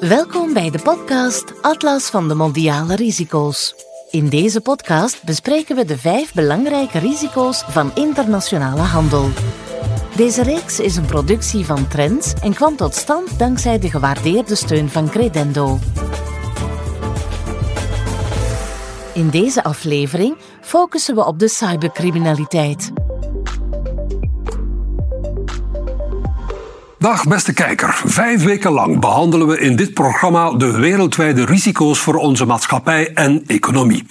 Welkom bij de podcast Atlas van de Mondiale Risico's. In deze podcast bespreken we de vijf belangrijke risico's van internationale handel. Deze reeks is een productie van Trends en kwam tot stand dankzij de gewaardeerde steun van Credendo. In deze aflevering focussen we op de cybercriminaliteit. Dag beste kijker. Vijf weken lang behandelen we in dit programma de wereldwijde risico's voor onze maatschappij en economie.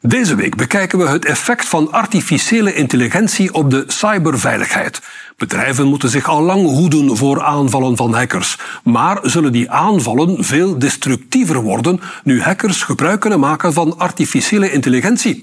Deze week bekijken we het effect van artificiële intelligentie op de cyberveiligheid. Bedrijven moeten zich al lang hoeden voor aanvallen van hackers. Maar zullen die aanvallen veel destructiever worden nu hackers gebruik kunnen maken van artificiële intelligentie?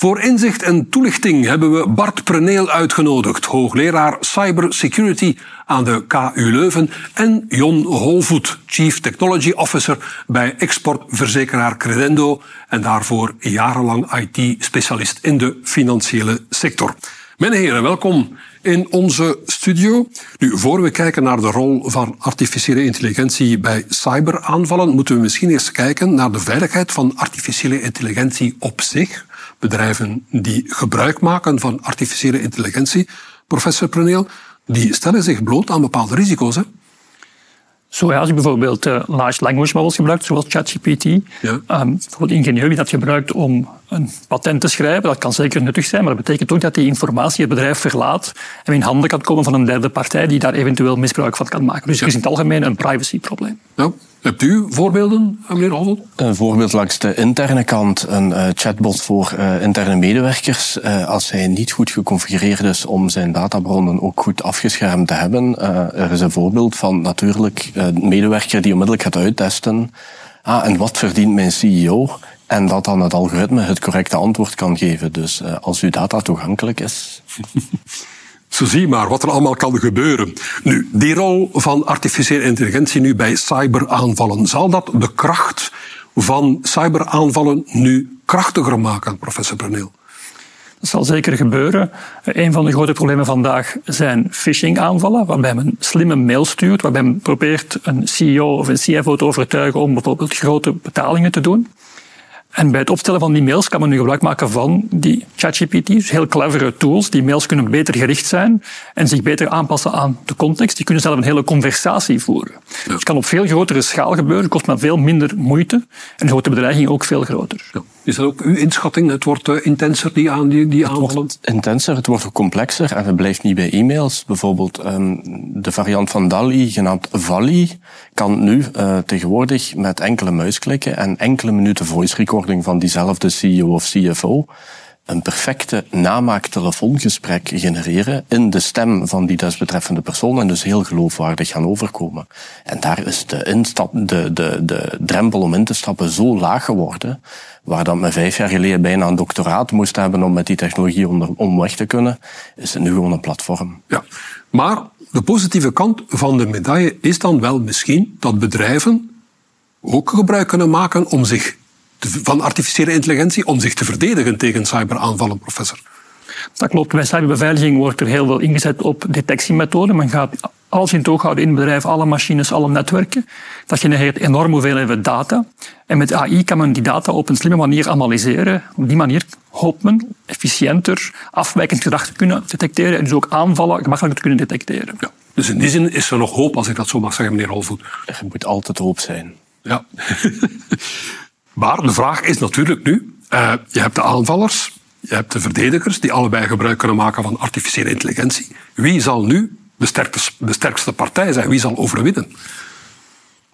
Voor inzicht en toelichting hebben we Bart Preneel uitgenodigd, hoogleraar cybersecurity aan de KU Leuven, en Jon Holvoet, Chief Technology Officer bij exportverzekeraar Credendo en daarvoor jarenlang IT-specialist in de financiële sector. Heren, welkom in onze studio. Nu, voor we kijken naar de rol van artificiële intelligentie bij cyberaanvallen, moeten we misschien eerst kijken naar de veiligheid van artificiële intelligentie op zich bedrijven die gebruik maken van artificiële intelligentie, professor Pruneel, die stellen zich bloot aan bepaalde risico's. Hè? Zo ja, als je bijvoorbeeld uh, large language models gebruikt, zoals ChatGPT, ja. um, bijvoorbeeld ingenieur die dat gebruikt om een patent te schrijven, dat kan zeker nuttig zijn, maar dat betekent ook dat die informatie het bedrijf verlaat en in handen kan komen van een derde partij die daar eventueel misbruik van kan maken. Dus er is in het algemeen een privacyprobleem. Ja. Hebt u voorbeelden, meneer Hovel? Een voorbeeld langs de interne kant, een uh, chatbot voor uh, interne medewerkers. Uh, als hij niet goed geconfigureerd is om zijn databronnen ook goed afgeschermd te hebben. er is een voorbeeld van natuurlijk een medewerker die onmiddellijk gaat uittesten. Ah, en wat verdient mijn CEO? En dat dan het algoritme het correcte antwoord kan geven. Dus als uw data toegankelijk is. Zo zie maar wat er allemaal kan gebeuren. Nu, die rol van artificiële intelligentie nu bij cyberaanvallen, zal dat de kracht van cyberaanvallen nu krachtiger maken, professor Bruneel? Dat zal zeker gebeuren. Een van de grote problemen vandaag zijn phishing-aanvallen, waarbij men slimme mail stuurt, waarbij men probeert een CEO of een CFO te overtuigen om bijvoorbeeld grote betalingen te doen. En bij het opstellen van die mails kan men nu gebruik maken van die ChatGPT, dus heel clevere tools. Die mails kunnen beter gericht zijn en zich beter aanpassen aan de context. Die kunnen zelf een hele conversatie voeren. Dus het kan op veel grotere schaal gebeuren, kost maar veel minder moeite en wordt de bedreiging ook veel groter. Ja. Is dat ook uw inschatting? Het wordt uh, intenser, die, aan, die, die aanvallen? Het wordt intenser, het wordt ook complexer en het blijft niet bij e-mails. Bijvoorbeeld um, de variant van DALI, genaamd Vali, kan nu uh, tegenwoordig met enkele muisklikken en enkele minuten voice recording van diezelfde CEO of CFO een perfecte namaaktelefoongesprek genereren in de stem van die desbetreffende persoon en dus heel geloofwaardig gaan overkomen. En daar is de, instap, de, de, de drempel om in te stappen zo laag geworden, waar dat men vijf jaar geleden bijna een doctoraat moest hebben om met die technologie onder, om weg te kunnen, is het nu gewoon een platform. Ja, maar de positieve kant van de medaille is dan wel misschien dat bedrijven ook gebruik kunnen maken om zich van artificiële intelligentie om zich te verdedigen tegen cyberaanvallen, professor. Dat klopt. Bij cyberbeveiliging wordt er heel veel ingezet op detectiemethoden. Men gaat alles in het oog houden in het bedrijf, alle machines, alle netwerken. Dat genereert enorm hoeveelheden data. En met AI kan men die data op een slimme manier analyseren. Op die manier hoopt men efficiënter afwijkend gedrag te kunnen detecteren en dus ook aanvallen gemakkelijker te kunnen detecteren. Ja. Dus in die zin is er nog hoop, als ik dat zo mag zeggen, meneer Holvoet. Er moet altijd hoop zijn. Ja. Maar de vraag is natuurlijk nu, uh, je hebt de aanvallers, je hebt de verdedigers, die allebei gebruik kunnen maken van artificiële intelligentie. Wie zal nu de sterkste, de sterkste partij zijn? Wie zal overwinnen?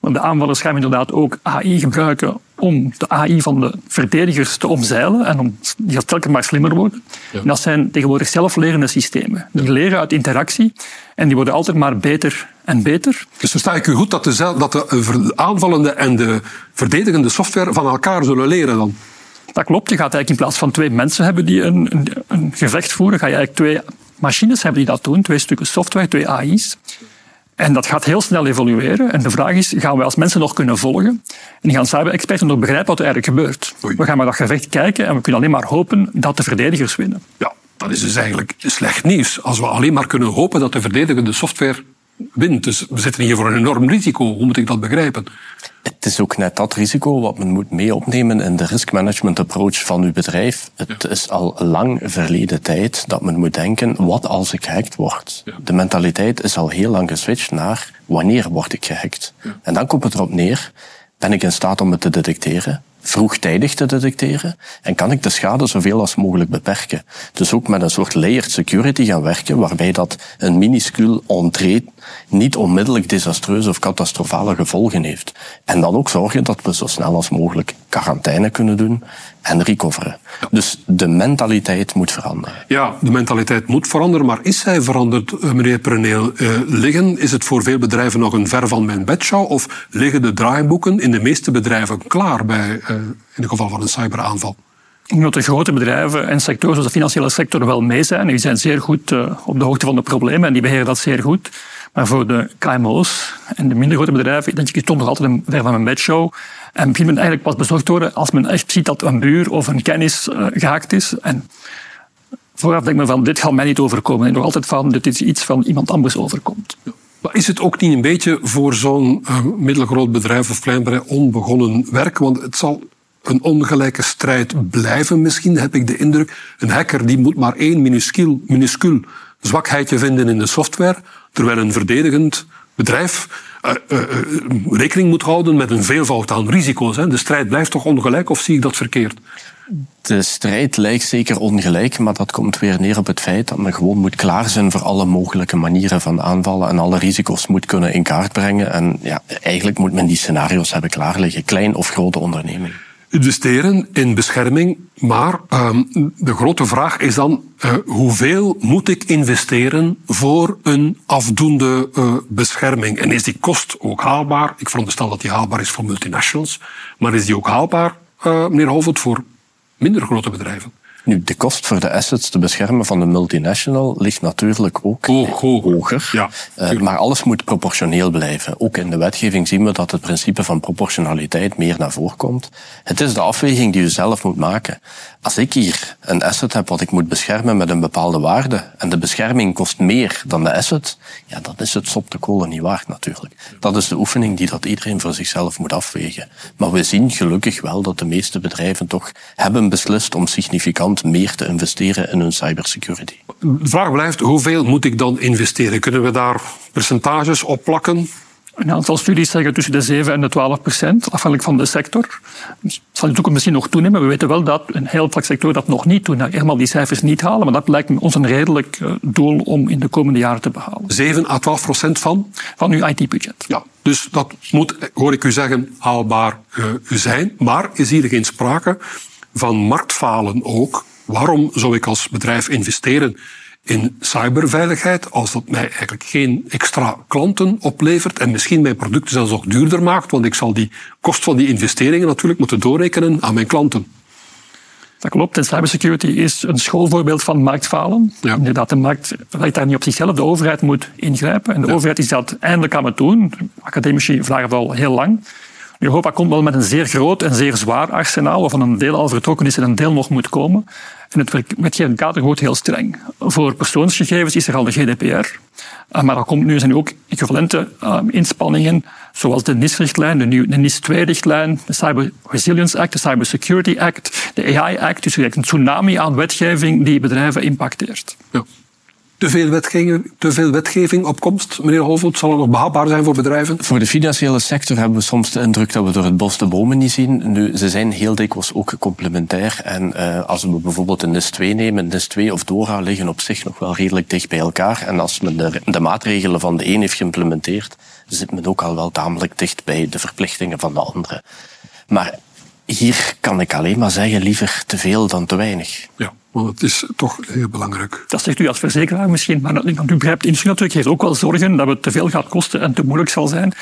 Want de aanvallers gaan inderdaad ook AI gebruiken om de AI van de verdedigers te omzeilen en om die gaat telkens maar slimmer worden. En dat zijn tegenwoordig zelflerende systemen. Die leren uit interactie en die worden altijd maar beter en beter. Dus versta ik u goed dat de, dat de aanvallende en de verdedigende software van elkaar zullen leren dan? Dat klopt. Je gaat eigenlijk in plaats van twee mensen hebben die een, een, een gevecht voeren, ga je eigenlijk twee machines hebben die dat doen, twee stukken software, twee AI's. En dat gaat heel snel evolueren. En de vraag is, gaan we als mensen nog kunnen volgen? En gaan cyber-experten nog begrijpen wat er eigenlijk gebeurt? We gaan maar dat gevecht kijken en we kunnen alleen maar hopen dat de verdedigers winnen. Ja, dat is dus eigenlijk slecht nieuws. Als we alleen maar kunnen hopen dat de verdedigende software wint. Dus we zitten hier voor een enorm risico. Hoe moet ik dat begrijpen? Het is ook net dat risico wat men moet mee opnemen in de risk management approach van uw bedrijf. Het is al lang verleden tijd dat men moet denken, wat als ik gehackt word? De mentaliteit is al heel lang geswitcht naar, wanneer word ik gehackt? En dan komt het erop neer, ben ik in staat om het te detecteren? Vroegtijdig te detecteren en kan ik de schade zoveel als mogelijk beperken. Dus ook met een soort layered security gaan werken, waarbij dat een minuscuul entree niet onmiddellijk desastreuze of catastrofale gevolgen heeft. En dan ook zorgen dat we zo snel als mogelijk quarantaine kunnen doen en recoveren. Dus de mentaliteit moet veranderen. Ja, de mentaliteit moet veranderen, maar is zij veranderd, eh, meneer Preneel? Uh, liggen, is het voor veel bedrijven nog een ver van mijn bedshow of liggen de draaiboeken in de meeste bedrijven klaar bij, uh, in het geval van een cyberaanval? Ik denk dat de grote bedrijven en sectoren zoals de financiële sector wel mee zijn. Die zijn zeer goed uh, op de hoogte van de problemen en die beheren dat zeer goed. Maar voor de KMO's en de minder grote bedrijven, denk ik, is toch nog altijd een ver van mijn bedshow. En begint men eigenlijk pas bezorgd worden als men echt ziet dat een buur of een kennis uh, gehaakt is. En vooraf denkt men van, dit gaat mij niet overkomen. En nog altijd van, dit is iets van iemand anders overkomt. Maar is het ook niet een beetje voor zo'n uh, middelgroot bedrijf of klein bedrijf onbegonnen werk? Want het zal een ongelijke strijd blijven misschien, heb ik de indruk. Een hacker die moet maar één minuscuul zwakheidje vinden in de software, terwijl een verdedigend bedrijf uh, uh, rekening moet houden met een veelvoud aan risico's. Hè. De strijd blijft toch ongelijk, of zie ik dat verkeerd? De strijd lijkt zeker ongelijk, maar dat komt weer neer op het feit dat men gewoon moet klaar zijn voor alle mogelijke manieren van aanvallen en alle risico's moet kunnen in kaart brengen. En ja, eigenlijk moet men die scenario's hebben klaar liggen, klein of grote onderneming investeren in bescherming. Maar um, de grote vraag is dan, uh, hoeveel moet ik investeren voor een afdoende uh, bescherming? En is die kost ook haalbaar? Ik veronderstel dat die haalbaar is voor multinationals. Maar is die ook haalbaar, uh, meneer Hovert, voor minder grote bedrijven? Nu, de kost voor de assets te beschermen van de multinational ligt natuurlijk ook hoog, hoger. Ja, uh, maar alles moet proportioneel blijven. Ook in de wetgeving zien we dat het principe van proportionaliteit meer naar voren komt. Het is de afweging die u zelf moet maken. Als ik hier een asset heb wat ik moet beschermen met een bepaalde waarde en de bescherming kost meer dan de asset, ja, dan is het sop de kolen niet waard natuurlijk. Dat is de oefening die dat iedereen voor zichzelf moet afwegen. Maar we zien gelukkig wel dat de meeste bedrijven toch hebben beslist om significant meer te investeren in hun cybersecurity. De vraag blijft, hoeveel moet ik dan investeren? Kunnen we daar percentages op plakken? Een aantal studies zeggen tussen de 7 en de 12 procent, afhankelijk van de sector. Het zal in de toekomst misschien nog toenemen. We weten wel dat een heel vlak sector dat nog niet doen. Helemaal die cijfers niet halen, maar dat lijkt ons een redelijk eh, doel om in de komende jaren te behalen. 7 à 12 procent van? Van uw IT-budget. Ja, dus dat moet, hoor ik u zeggen, haalbaar uh, zijn. Maar is hier geen sprake van marktfalen ook? Waarom zou ik als bedrijf investeren in cyberveiligheid als dat mij eigenlijk geen extra klanten oplevert en misschien mijn producten zelfs nog duurder maakt, want ik zal die kost van die investeringen natuurlijk moeten doorrekenen aan mijn klanten. Dat klopt. En cybersecurity is een schoolvoorbeeld van marktfalen. Ja. Inderdaad, de markt werkt daar niet op zichzelf. De overheid moet ingrijpen. En de ja. overheid is dat eindelijk aan het doen. Academici vragen het al heel lang. Europa komt wel met een zeer groot en zeer zwaar arsenaal, waarvan een deel al vertrokken is en een deel nog moet komen. En het wetgevend kader wordt heel streng. Voor persoonsgegevens is er al de GDPR. Eh, maar er komt nu zijn ook equivalente uh, inspanningen, zoals de NIS-richtlijn, de, de NIS-2-richtlijn, de Cyber Resilience Act, de Cyber Security Act, de AI Act. Dus een tsunami aan wetgeving die bedrijven impacteert. Ja te veel wetgeving, te veel wetgeving op komst, meneer Holvoet? Zal het nog behapbaar zijn voor bedrijven? Voor de financiële sector hebben we soms de indruk dat we door het bos de bomen niet zien. Nu, ze zijn heel dikwijls ook complementair. En uh, als we bijvoorbeeld een NIS 2 nemen, NIS 2 of DORA liggen op zich nog wel redelijk dicht bij elkaar. En als men de, de maatregelen van de een heeft geïmplementeerd, zit men ook al wel tamelijk dicht bij de verplichtingen van de andere. Maar hier kan ik alleen maar zeggen, liever te veel dan te weinig. Ja. Want het is toch heel belangrijk. Dat zegt u als verzekeraar misschien, maar u begrijpt, industrie natuurlijk heeft ook wel zorgen dat het te veel gaat kosten en te moeilijk zal zijn.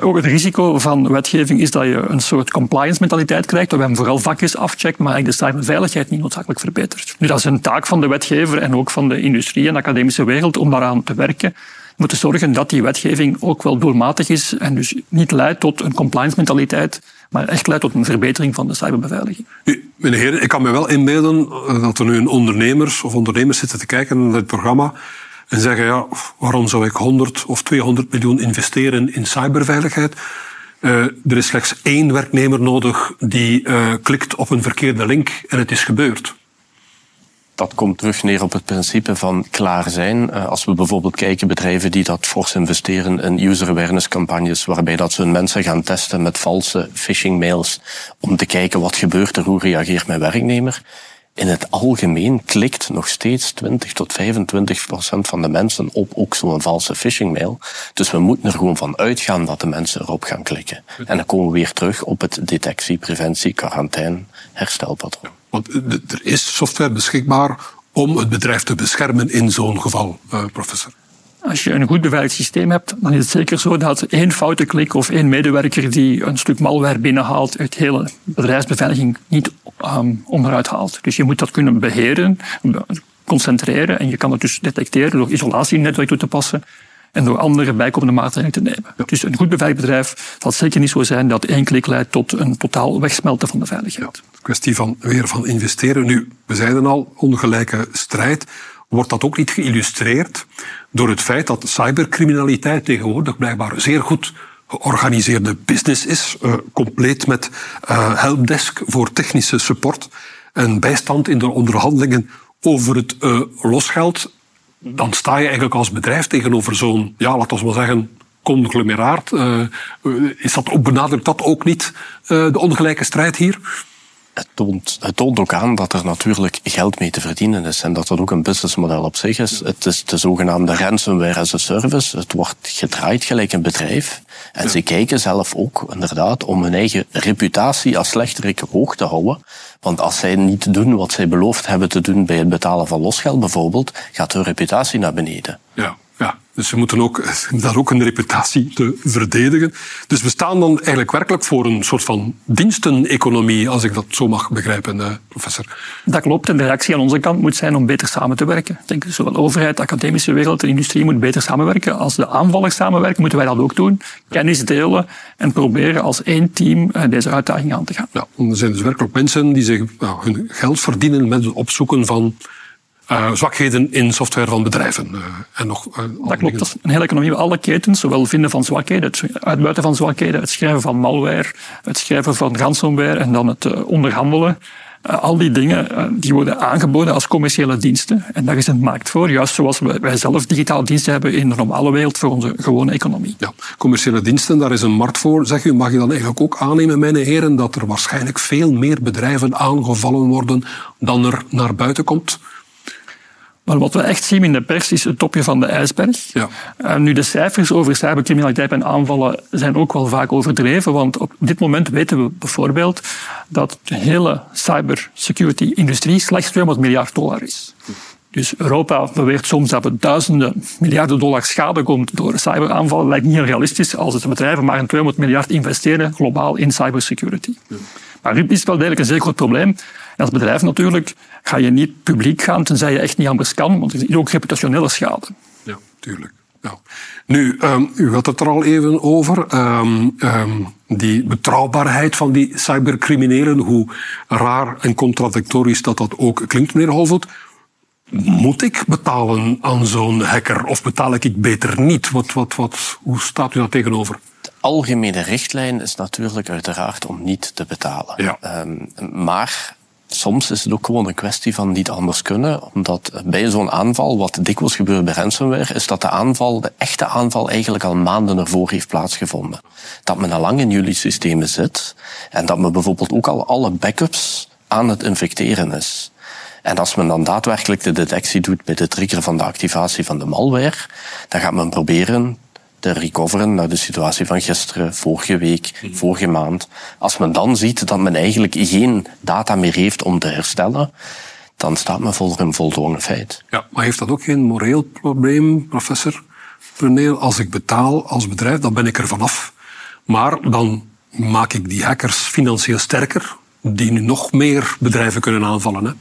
Ook het risico van wetgeving is dat je een soort compliance mentaliteit krijgt, waarbij men vooral vakjes afcheckt, maar eigenlijk de cyberveiligheid niet noodzakelijk verbetert. Nu, dat is een taak van de wetgever en ook van de industrie en de academische wereld om daaraan te werken. We moeten zorgen dat die wetgeving ook wel doelmatig is en dus niet leidt tot een compliance mentaliteit maar echt leidt tot een verbetering van de cyberbeveiliging. Meneer ik kan me wel inbeelden dat er nu een ondernemers of ondernemers zitten te kijken naar dit programma en zeggen, ja, waarom zou ik 100 of 200 miljoen investeren in cyberveiligheid? Uh, er is slechts één werknemer nodig die uh, klikt op een verkeerde link en het is gebeurd dat komt terug neer op het principe van klaar zijn. Eh, als we bijvoorbeeld kijken bedrijven die dat fors investeren in user awareness campagnes, waarbij dat ze hun mensen gaan testen met valse phishing mails om te kijken wat gebeurt er, hoe reageert mijn werknemer. In het algemeen klikt nog steeds 20 tot 25 procent van de mensen op ook zo'n valse phishing mail. Dus we moeten er gewoon van uitgaan dat de mensen erop gaan klikken. En dan komen we weer terug op het detectie, preventie, quarantaine, herstelpatroon. Want er is software beschikbaar om het bedrijf te beschermen in zo'n geval, uh, professor. Als je een goed beveiligd systeem hebt, dan is het zeker zo dat één foute klik of één medewerker die een stuk malware binnenhaalt, het hele bedrijfsbeveiliging niet um, onderuit haalt. Dus je moet dat kunnen beheren, concentreren en je kan het dus detecteren door isolatienetwerk toe te passen en door andere bijkomende maatregelen te nemen. Dus een goed beveiligd bedrijf zal zeker niet zo zijn dat één klik leidt tot een totaal wegsmelten van de veiligheid. Ja, kwestie van weer van investeren. Nu, we zeiden al, ongelijke strijd. Wordt dat ook niet geïllustreerd door het feit dat cybercriminaliteit tegenwoordig blijkbaar zeer goed georganiseerde business is, uh, compleet met uh, helpdesk voor technische support en bijstand in de onderhandelingen over het uh, losgeld dan sta je eigenlijk als bedrijf tegenover zo'n, ja, laten we maar zeggen, conglomeraat. Uh, is dat ook, benadrukt dat ook niet uh, de ongelijke strijd hier? Het toont, het toont ook aan dat er natuurlijk geld mee te verdienen is en dat dat ook een businessmodel op zich is. Het is de zogenaamde ransomware as a service. Het wordt gedraaid gelijk een bedrijf. En ja. ze kijken zelf ook inderdaad om hun eigen reputatie als slechterik hoog te houden. Want als zij niet doen wat zij beloofd hebben te doen bij het betalen van losgeld bijvoorbeeld, gaat hun reputatie naar beneden. Ja. Dus ze moeten ook, daar ook een reputatie te verdedigen. Dus we staan dan eigenlijk werkelijk voor een soort van diensteneconomie, als ik dat zo mag begrijpen, eh, professor. Dat klopt. En de reactie aan onze kant moet zijn om beter samen te werken. Ik denk zowel overheid, de academische wereld, de industrie moet beter samenwerken. Als de aanvallers samenwerken, moeten wij dat ook doen. Kennis delen en proberen als één team eh, deze uitdaging aan te gaan. Ja, er zijn dus werkelijk mensen die zich nou, hun geld verdienen met het opzoeken van uh, zwakheden in software van bedrijven. Uh, en nog, uh, dat klopt. Dat is een hele economie. Alle ketens, zowel vinden van zwakheden, het uitbuiten van zwakheden, het schrijven van malware, het schrijven van ransomware en dan het onderhandelen. al die dingen die worden aangeboden als commerciële diensten. En daar is een markt voor, juist zoals wij zelf digitale diensten hebben in de normale wereld voor onze gewone economie. Ja, commerciële diensten, daar is een markt voor. Zeg u, mag je dan eigenlijk ook aannemen, mijn heren, dat er waarschijnlijk veel meer bedrijven aangevallen worden dan er naar buiten komt? Maar wat we echt zien in de pers is het topje van de ijsberg. Ja. En nu, de cijfers over cybercriminaliteit en aanvallen zijn ook wel vaak overdreven, want op dit moment weten we bijvoorbeeld dat de hele cybersecurity-industrie slechts 200 miljard dollar is. Dus Europa beweert soms dat het duizenden miljarden dollar schade komt door cyberaanvallen. Lijkt niet heel realistisch als de bedrijven maar een 200 miljard investeren globaal in cybersecurity. Ja. Maar nu is het wel degelijk een zeer groot probleem. En als bedrijf natuurlijk ga je niet publiek gaan tenzij je echt niet anders kan, want er is ook reputationele schade. Ja, tuurlijk. Ja. Nu, um, u had het er al even over. Um, um, die betrouwbaarheid van die cybercriminelen, hoe raar en contradictorisch dat dat ook klinkt, meneer Holvoet. Moet ik betalen aan zo'n hacker of betaal ik beter niet? Wat, wat, wat, hoe staat u daar tegenover? De algemene richtlijn is natuurlijk uiteraard om niet te betalen. Ja. maar soms is het ook gewoon een kwestie van niet anders kunnen. Omdat bij zo'n aanval, wat dikwijls gebeurt bij ransomware, is dat de aanval, de echte aanval, eigenlijk al maanden ervoor heeft plaatsgevonden. Dat men al lang in jullie systemen zit en dat men bijvoorbeeld ook al alle backups aan het infecteren is. En als men dan daadwerkelijk de detectie doet bij de trigger van de activatie van de malware, dan gaat men proberen te recoveren naar de situatie van gisteren, vorige week, mhm. vorige maand. Als men dan ziet dat men eigenlijk geen data meer heeft om te herstellen, dan staat men voor een voldongen feit. Ja, maar heeft dat ook geen moreel probleem, professor? Als ik betaal als bedrijf, dan ben ik er vanaf. Maar dan maak ik die hackers financieel sterker, die nu nog meer bedrijven kunnen aanvallen. Hè?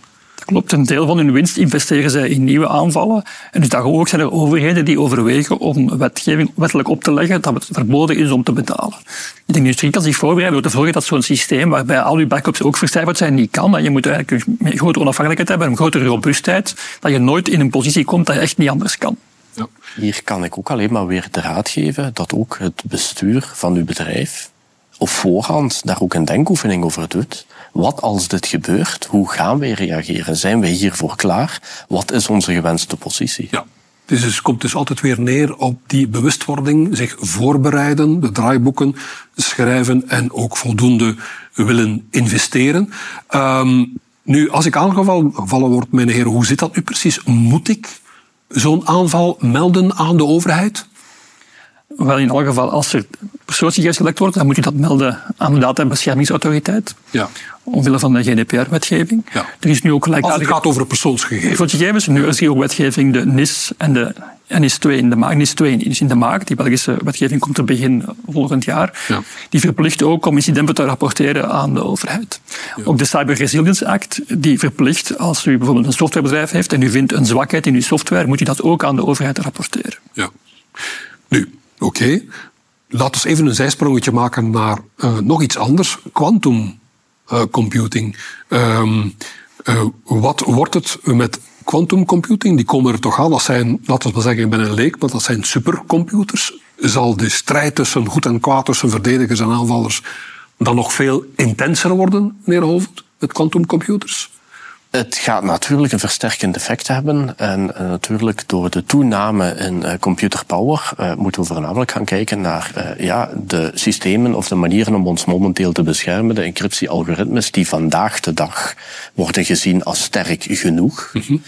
Klopt, een deel van hun winst investeren zij in nieuwe aanvallen. En dus ook zijn er overheden die overwegen om wetgeving wettelijk op te leggen dat het verboden is om te betalen. De industrie kan zich voorbereiden door te zorgen dat zo'n systeem waarbij al je backups ook vercijferd zijn niet kan. En je moet eigenlijk een grotere onafhankelijkheid hebben, een grotere robuustheid, dat je nooit in een positie komt dat je echt niet anders kan. Ja. Hier kan ik ook alleen maar weer de raad geven dat ook het bestuur van uw bedrijf op voorhand daar ook een denkoefening over doet. Wat als dit gebeurt? Hoe gaan wij reageren? Zijn wij hiervoor klaar? Wat is onze gewenste positie? Ja. Dus het komt dus altijd weer neer op die bewustwording, zich voorbereiden, de draaiboeken schrijven en ook voldoende willen investeren. Um, nu, als ik aangevallen word, meneer hoe zit dat nu precies? Moet ik zo'n aanval melden aan de overheid? Wel, in elk geval, als er persoonsgegevens gelekt worden, dan moet je dat melden aan de databeschermingsautoriteit. Ja. Omwille van de GDPR-wetgeving. Ja. Er is nu ook gelijkaardige... Als het gaat over persoonsgegevens. Persoonsgegevens. Nu is er ook wetgeving, de NIS en de NIS 2 in de maak. NIS 2 is in de maak. Die Belgische wetgeving komt er begin volgend jaar. Ja. Die verplicht ook om incidenten te rapporteren aan de overheid. Ja. Ook de Cyber Resilience Act, die verplicht, als u bijvoorbeeld een softwarebedrijf heeft en u vindt een zwakheid in uw software, moet u dat ook aan de overheid rapporteren. Ja. Nu, Oké, okay. laten we even een zijsprongetje maken naar uh, nog iets anders. Quantum uh, computing. Um, uh, wat wordt het met quantum computing? Die komen er toch aan. Dat zijn, laten we maar zeggen, ik ben een leek, maar dat zijn supercomputers. Zal de strijd tussen goed en kwaad, tussen verdedigers en aanvallers, dan nog veel intenser worden, meneer Hoofd, met quantumcomputers? Het gaat natuurlijk een versterkend effect hebben. En uh, natuurlijk door de toename in uh, computerpower uh, moeten we voornamelijk gaan kijken naar ja, de systemen of de manieren om ons momenteel te beschermen. De encryptiealgoritmes die vandaag de dag worden gezien als sterk genoeg. Mm -hmm.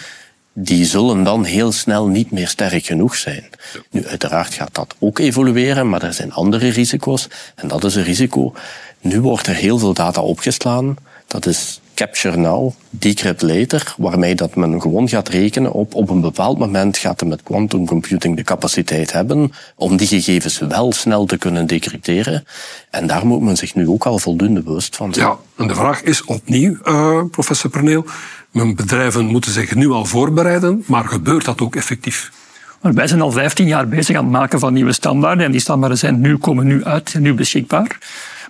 Die zullen dan heel snel niet meer sterk genoeg zijn. Nu, uiteraard gaat dat ook evolueren, maar er zijn andere risico's. En dat is een risico. Nu wordt er heel veel data opgeslaan. Dat is capture now, decrypt later, waarmee dat men gewoon gaat rekenen op op een bepaald moment gaat er met quantum computing de capaciteit hebben om die gegevens wel snel te kunnen decrypteren. En daar moet men zich nu ook al voldoende bewust van zijn. Ja, en de vraag is opnieuw, uh, professor Perneel, mijn bedrijven moeten zich nu al voorbereiden, maar gebeurt dat ook effectief? Maar wij zijn al 15 jaar bezig aan het maken van nieuwe standaarden en die standaarden zijn nu, komen nu uit, zijn nu beschikbaar.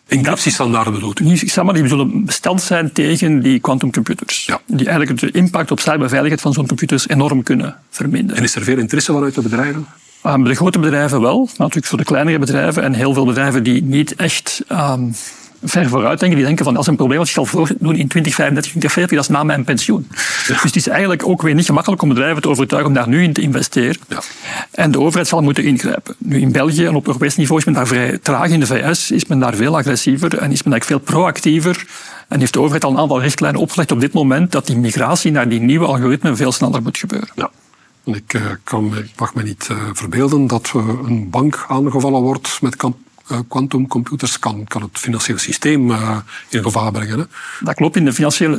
Encryptiestandaarden bedoelt u? Die zullen besteld zijn tegen die quantumcomputers. Ja. Die eigenlijk de impact op cyberveiligheid van zo'n computers enorm kunnen verminderen. En is er veel interesse vanuit de bedrijven? Um, de grote bedrijven wel, natuurlijk voor de kleinere bedrijven en heel veel bedrijven die niet echt um, ver vooruit denken. Die denken van, als een probleem wat zich al voordoen in 2035, 2040, dat is na mijn pensioen. Dus het is eigenlijk ook weer niet gemakkelijk om bedrijven te overtuigen om daar nu in te investeren. Ja. En de overheid zal moeten ingrijpen. Nu in België en op Europees niveau is men daar vrij traag. In de VS is men daar veel agressiever en is men eigenlijk veel proactiever. En heeft de overheid al een aantal richtlijnen opgelegd op dit moment dat die migratie naar die nieuwe algoritmen veel sneller moet gebeuren. Ja. Ik, uh, kan, ik mag me niet uh, verbeelden dat uh, een bank aangevallen wordt met eh, quantumcomputers kan, kan het financiële systeem uh, in gevaar brengen. Hè? Dat klopt. In de financiële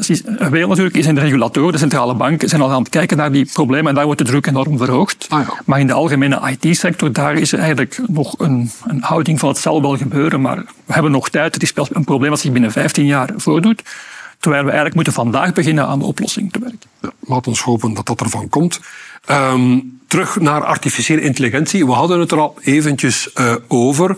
wereld natuurlijk is de regulatoren, de centrale banken, zijn al aan het kijken naar die problemen en daar wordt de druk enorm verhoogd. Ah, ja. Maar in de algemene IT-sector, daar is eigenlijk nog een, een houding van het zal wel gebeuren, maar we hebben nog tijd. Het is een probleem dat zich binnen 15 jaar voordoet. Terwijl we eigenlijk moeten vandaag beginnen aan de oplossing te werken. Ja, laat ons hopen dat dat ervan komt. Um, terug naar artificiële intelligentie. We hadden het er al eventjes uh, over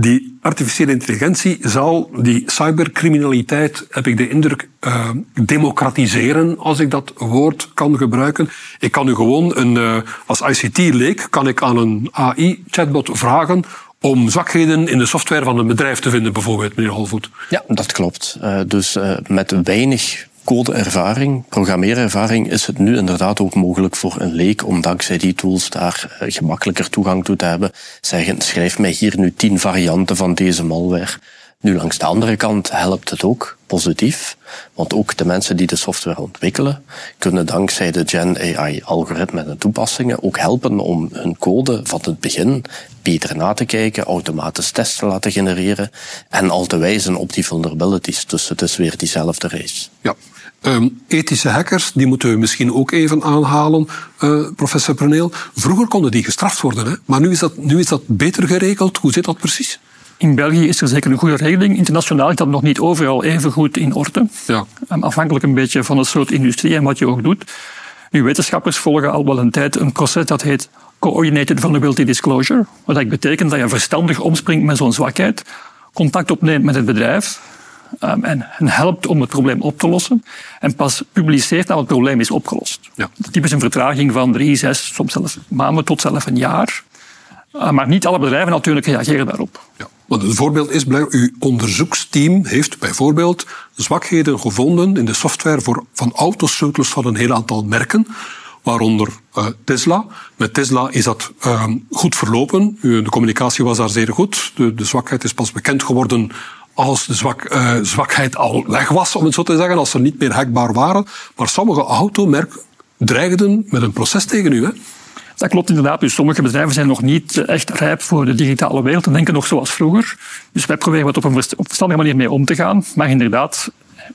die artificiële intelligentie zal die cybercriminaliteit, heb ik de indruk, uh, democratiseren, als ik dat woord kan gebruiken. Ik kan u gewoon, een, uh, als ICT-leek, kan ik aan een AI-chatbot vragen om zwakheden in de software van een bedrijf te vinden, bijvoorbeeld, meneer Holvoet. Ja, dat klopt. Uh, dus met weinig codeervaring, programmeerervaring, is het nu inderdaad ook mogelijk voor een leek om dankzij die tools daar eh, gemakkelijker toegang toe te hebben. Zeggen, schrijf mij hier nu tien varianten van deze malware. Nu, langs de andere kant helpt het ook positief, want ook de mensen die de software ontwikkelen, kunnen dankzij de Gen AI-algoritmen en toepassingen ook helpen om hun code van het begin beter na te kijken, automatisch tests te laten genereren en al te wijzen op die vulnerabilities. Dus het is weer diezelfde race. Ja. Um, ethische hackers, die moeten we misschien ook even aanhalen, uh, professor Perneel. Vroeger konden die gestraft worden, hè? maar nu is, dat, nu is dat beter geregeld. Hoe zit dat precies? In België is er zeker een goede regeling. Internationaal is dat nog niet overal even goed in orde. Ja. Um, afhankelijk een beetje van het soort industrie en wat je ook doet. Nu, wetenschappers volgen al wel een tijd een proces dat heet Coordinated Vulnerability Disclosure. Wat dat betekent dat je verstandig omspringt met zo'n zwakheid, contact opneemt met het bedrijf, um, en helpt om het probleem op te lossen. En pas publiceert dat het probleem is opgelost. Ja. Dat is een vertraging van drie, zes, soms zelfs maanden tot zelfs een jaar. Uh, maar niet alle bedrijven natuurlijk reageren daarop. Ja. Want een voorbeeld is, uw onderzoeksteam heeft bijvoorbeeld zwakheden gevonden in de software voor, van autosleutels van een heel aantal merken waaronder uh, Tesla. Met Tesla is dat uh, goed verlopen. De communicatie was daar zeer goed. De, de zwakheid is pas bekend geworden als de zwak, uh, zwakheid al weg was, om het zo te zeggen, als ze niet meer hackbaar waren. Maar sommige automerken dreigden met een proces tegen u. Hè? Dat klopt inderdaad. Dus sommige bedrijven zijn nog niet echt rijp voor de digitale wereld en denken nog zoals vroeger. Dus wij proberen wat op een verstandige manier mee om te gaan. Maar inderdaad,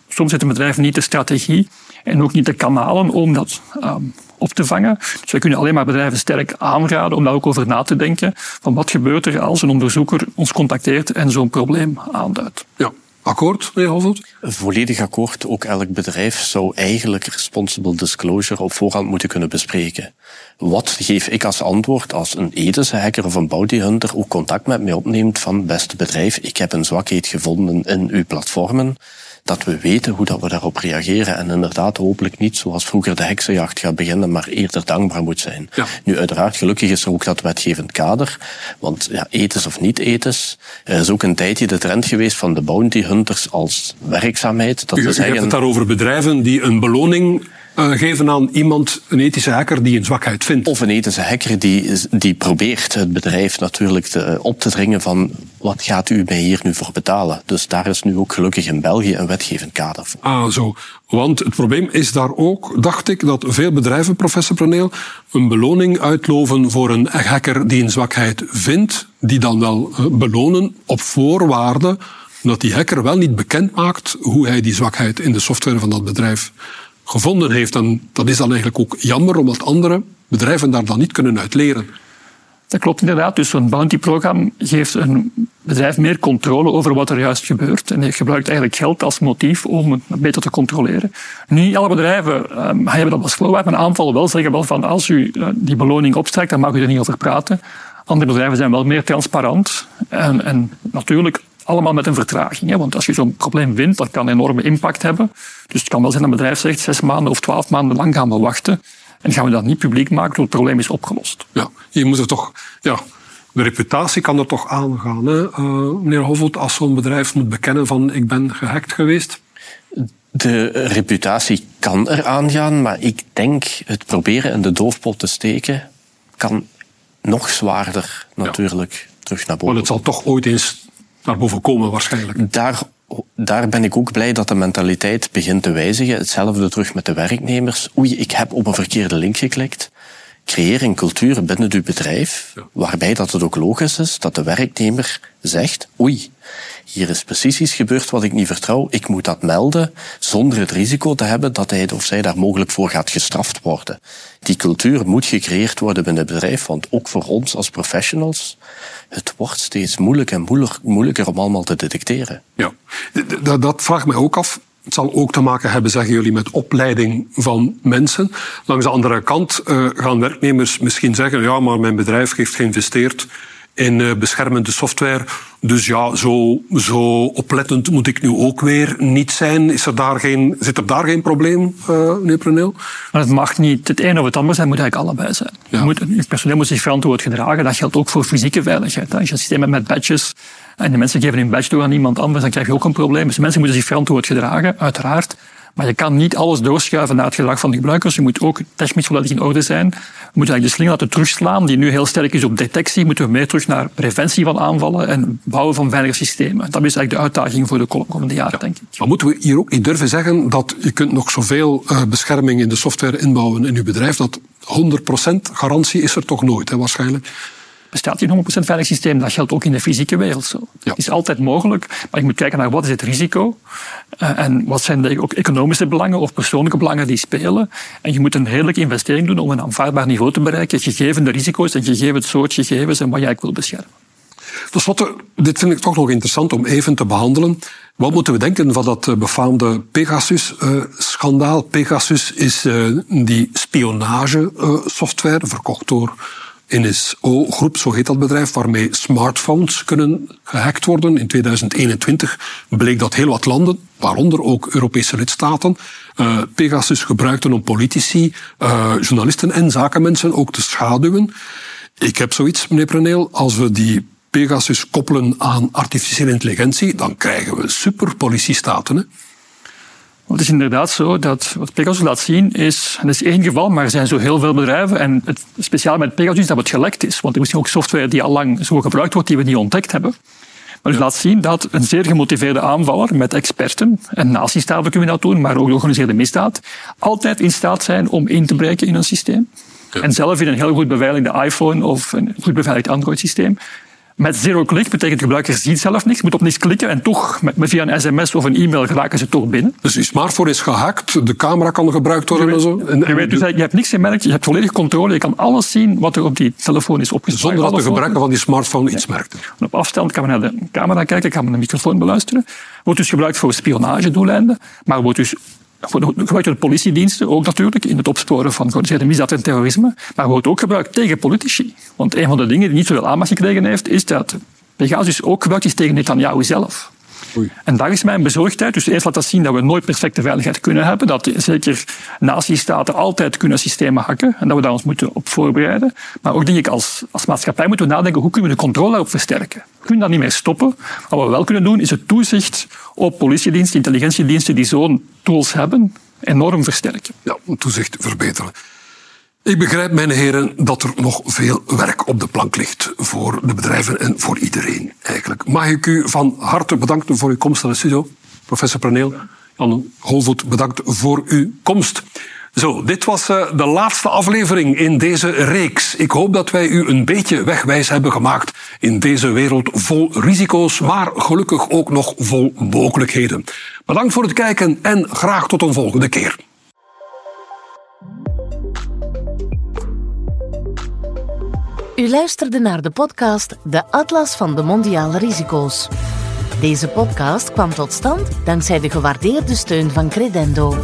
soms heeft een bedrijf niet de strategie en ook niet de kanalen om dat um, op te vangen. Dus we kunnen alleen maar bedrijven sterk aanraden om daar ook over na te denken. Van wat gebeurt er als een onderzoeker ons contacteert en zo'n probleem aanduidt. Ja. Akkoord, meneer Hovelt? Volledig akkoord. Ook elk bedrijf zou eigenlijk responsible disclosure op voorhand moeten kunnen bespreken. Wat geef ik als antwoord als een ethische hacker of een bounty hunter ook contact met mij opneemt van beste bedrijf, ik heb een zwakheid gevonden in uw platformen dat we weten hoe dat we daarop reageren. En inderdaad hopelijk niet zoals vroeger de heksenjacht gaat beginnen, maar eerder dankbaar moet zijn. Ja. Nu, uiteraard, gelukkig is er ook dat wetgevend kader. Want ja, ethisch of niet ethisch, er is ook een tijdje de trend geweest van de bounty hunters als werkzaamheid. Dat u, u hebt het daarover bedrijven die een beloning uh, geven aan iemand, een ethische hacker, die een zwakheid vindt. Of een ethische hacker die, die probeert het bedrijf natuurlijk te, eh, op te dringen van wat gaat u mij hier nu voor betalen? Dus daar is nu ook gelukkig in België een wetgevend kader voor. Ah, zo. Want het probleem is daar ook, dacht ik, dat veel bedrijven, professor Proneel, een beloning uitloven voor een hacker die een zwakheid vindt, die dan wel uh, belonen op voorwaarde dat die hacker wel niet bekend maakt hoe hij die zwakheid in de software van dat bedrijf gevonden heeft. En dat is dan eigenlijk ook jammer, omdat andere bedrijven daar dan niet kunnen uit leren. Dat klopt inderdaad. Dus zo'n bounty-programma geeft een bedrijf meer controle over wat er juist gebeurt. En je gebruikt eigenlijk geld als motief om het beter te controleren. Niet alle bedrijven um, hebben dat als voorwaarde, een aantal wel zeggen wel van als u uh, die beloning opstrijkt, dan mag u er niet over praten. Andere bedrijven zijn wel meer transparant. En natuurlijk allemaal met een vertraging. Hè? Want als je zo'n probleem vindt, dat kan een enorme impact hebben. Dus het kan wel zijn dat een bedrijf zegt, zes maanden of twaalf maanden lang gaan we wachten. En gaan we dat niet publiek maken tot het probleem is opgelost. Ja, je moet er toch... Ja, de reputatie kan er toch aangaan, hè? Uh, meneer Hovelt, als zo'n bedrijf moet bekennen van ik ben gehackt geweest? De reputatie kan er aangaan, maar ik denk het proberen in de doofpot te steken kan nog zwaarder natuurlijk terug naar boven. Want het zal toch ooit eens naar boven komen waarschijnlijk. Daar, daar ben ik ook blij dat de mentaliteit begint te wijzigen. Hetzelfde terug met de werknemers. Oei, ik heb op een verkeerde link geklikt. Creëer een cultuur binnen uw bedrijf, waarbij dat het ook logisch is dat de werknemer zegt, oei, hier is precies iets gebeurd wat ik niet vertrouw, ik moet dat melden, zonder het risico te hebben dat hij of zij daar mogelijk voor gaat gestraft worden. Die cultuur moet gecreëerd worden binnen het bedrijf, want ook voor ons als professionals, het wordt steeds moeilijker en moeilijker om allemaal te detecteren. Ja, dat, dat vraagt mij ook af. Het zal ook te maken hebben, zeggen jullie, met opleiding van mensen. Langs de andere kant uh, gaan werknemers misschien zeggen, ja, maar mijn bedrijf heeft geïnvesteerd in uh, beschermende software. Dus ja, zo, zo oplettend moet ik nu ook weer niet zijn. Is er daar geen, zit er daar geen probleem, uh, meneer Pruneel? Maar het mag niet het een of het ander zijn, het moet eigenlijk allebei zijn. Ja. Je, moet, je personeel moet zich verantwoord gedragen. Dat geldt ook voor fysieke veiligheid. Als je een systeem hebt met badges en de mensen geven hun badge door aan iemand anders, dan krijg je ook een probleem. Dus de mensen moeten zich verantwoord gedragen, uiteraard. Maar je kan niet alles doorschuiven naar het gedrag van de gebruikers. Je moet ook technisch volledig in orde zijn. We moeten eigenlijk de sling laten terugslaan, die nu heel sterk is op detectie. Moeten we meer terug naar preventie van aanvallen en bouwen van veilige systemen. Dat is eigenlijk de uitdaging voor de komende jaren, denk ik. Maar moeten we hier ook niet durven zeggen dat je kunt nog zoveel uh, bescherming in de software inbouwen in uw bedrijf, dat 100% garantie is er toch nooit, hè, waarschijnlijk? Bestaat geen 100% veilig systeem. Dat geldt ook in de fysieke wereld zo. Ja. Het is altijd mogelijk, maar je moet kijken naar wat is het risico uh, en wat zijn de ook economische belangen of persoonlijke belangen die spelen. En je moet een redelijke investering doen om een aanvaardbaar niveau te bereiken, gegeven de risico's en gegeven het soort gegevens en wat jij wil beschermen. Dus wat, dit vind ik toch nog interessant om even te behandelen. Wat moeten we denken van dat eh, befaamde Pegasus-schandaal? Pegasus is die spionagesoftware, verkocht door NSO-groep, zo heet dat bedrijf, waarmee smartphones kunnen gehackt worden. In 2021 bleek dat heel wat landen, waaronder ook Europese lidstaten, uh, Pegasus gebruikten om politici, uh, journalisten en zakenmensen ook te schaduwen. Ik heb zoiets, meneer Preneel, als we die Pegasus koppelen aan artificiële intelligentie, dan krijgen we superpolitiestaten. Het is inderdaad zo dat wat Pegasus laat zien is, dat is één geval, maar er zijn zo heel veel bedrijven. En het speciaal met Pegasus is dat het gelekt is. Want er is misschien ook software die al lang zo gebruikt wordt, die we niet ontdekt hebben. Maar dus laat zien dat een zeer gemotiveerde aanvaller met experten, en nazistaten kunnen we dat doen, maar ook de georganiseerde misdaad, altijd in staat zijn om in te breken in een systeem. En zelf in een heel goed beveiligde iPhone of een goed beveiligd Android-systeem met zero click betekent de gebruiker ziet zelf niks, moet op niks klikken en toch met, via een sms of een e-mail geraken ze toch binnen. Dus je smartphone is gehackt, de camera kan gebruikt worden je en zo? En, je, weet dus, je hebt niks gemerkt, je hebt volledig controle, je kan alles zien wat er op die telefoon is opgeslagen. Zonder dat de gebruiker van die smartphone iets merkt. op afstand kan men naar de camera kijken, kan men de microfoon beluisteren. Wordt dus gebruikt voor spionagedoeleinden, maar wordt dus gebruikt door de politiediensten ook natuurlijk in het opsporen van georganiseerde misdaad en terrorisme, maar wordt ook gebruikt tegen politici. Want een van de dingen die niet zoveel aandacht gekregen heeft, is dat Pegasus ook gebruikt is tegen Netanyahu zelf. Oei. En daar is mijn bezorgdheid. Dus eerst laat dat zien dat we nooit perfecte veiligheid kunnen hebben. Dat zeker nazistaten altijd kunnen systemen hacken. En dat we daar ons moeten op voorbereiden. Maar ook denk ik, als, als maatschappij moeten we nadenken, hoe kunnen we de controle daarop versterken? We kunnen dat niet meer stoppen. Wat we wel kunnen doen, is het toezicht op politiediensten, intelligentiediensten die zo'n tools hebben, enorm versterken. Ja, toezicht verbeteren. Ik begrijp, mijn heren, dat er nog veel werk op de plank ligt voor de bedrijven en voor iedereen eigenlijk. Mag ik u van harte bedanken voor uw komst naar de studio, professor Praneel. Jan Holvoet, bedankt voor uw komst. Zo, dit was uh, de laatste aflevering in deze reeks. Ik hoop dat wij u een beetje wegwijs hebben gemaakt in deze wereld vol risico's, maar gelukkig ook nog vol mogelijkheden. Bedankt voor het kijken en graag tot een volgende keer. U luisterde naar de podcast De Atlas van de Mondiale Risico's. Deze podcast kwam tot stand dankzij de gewaardeerde steun van Credendo.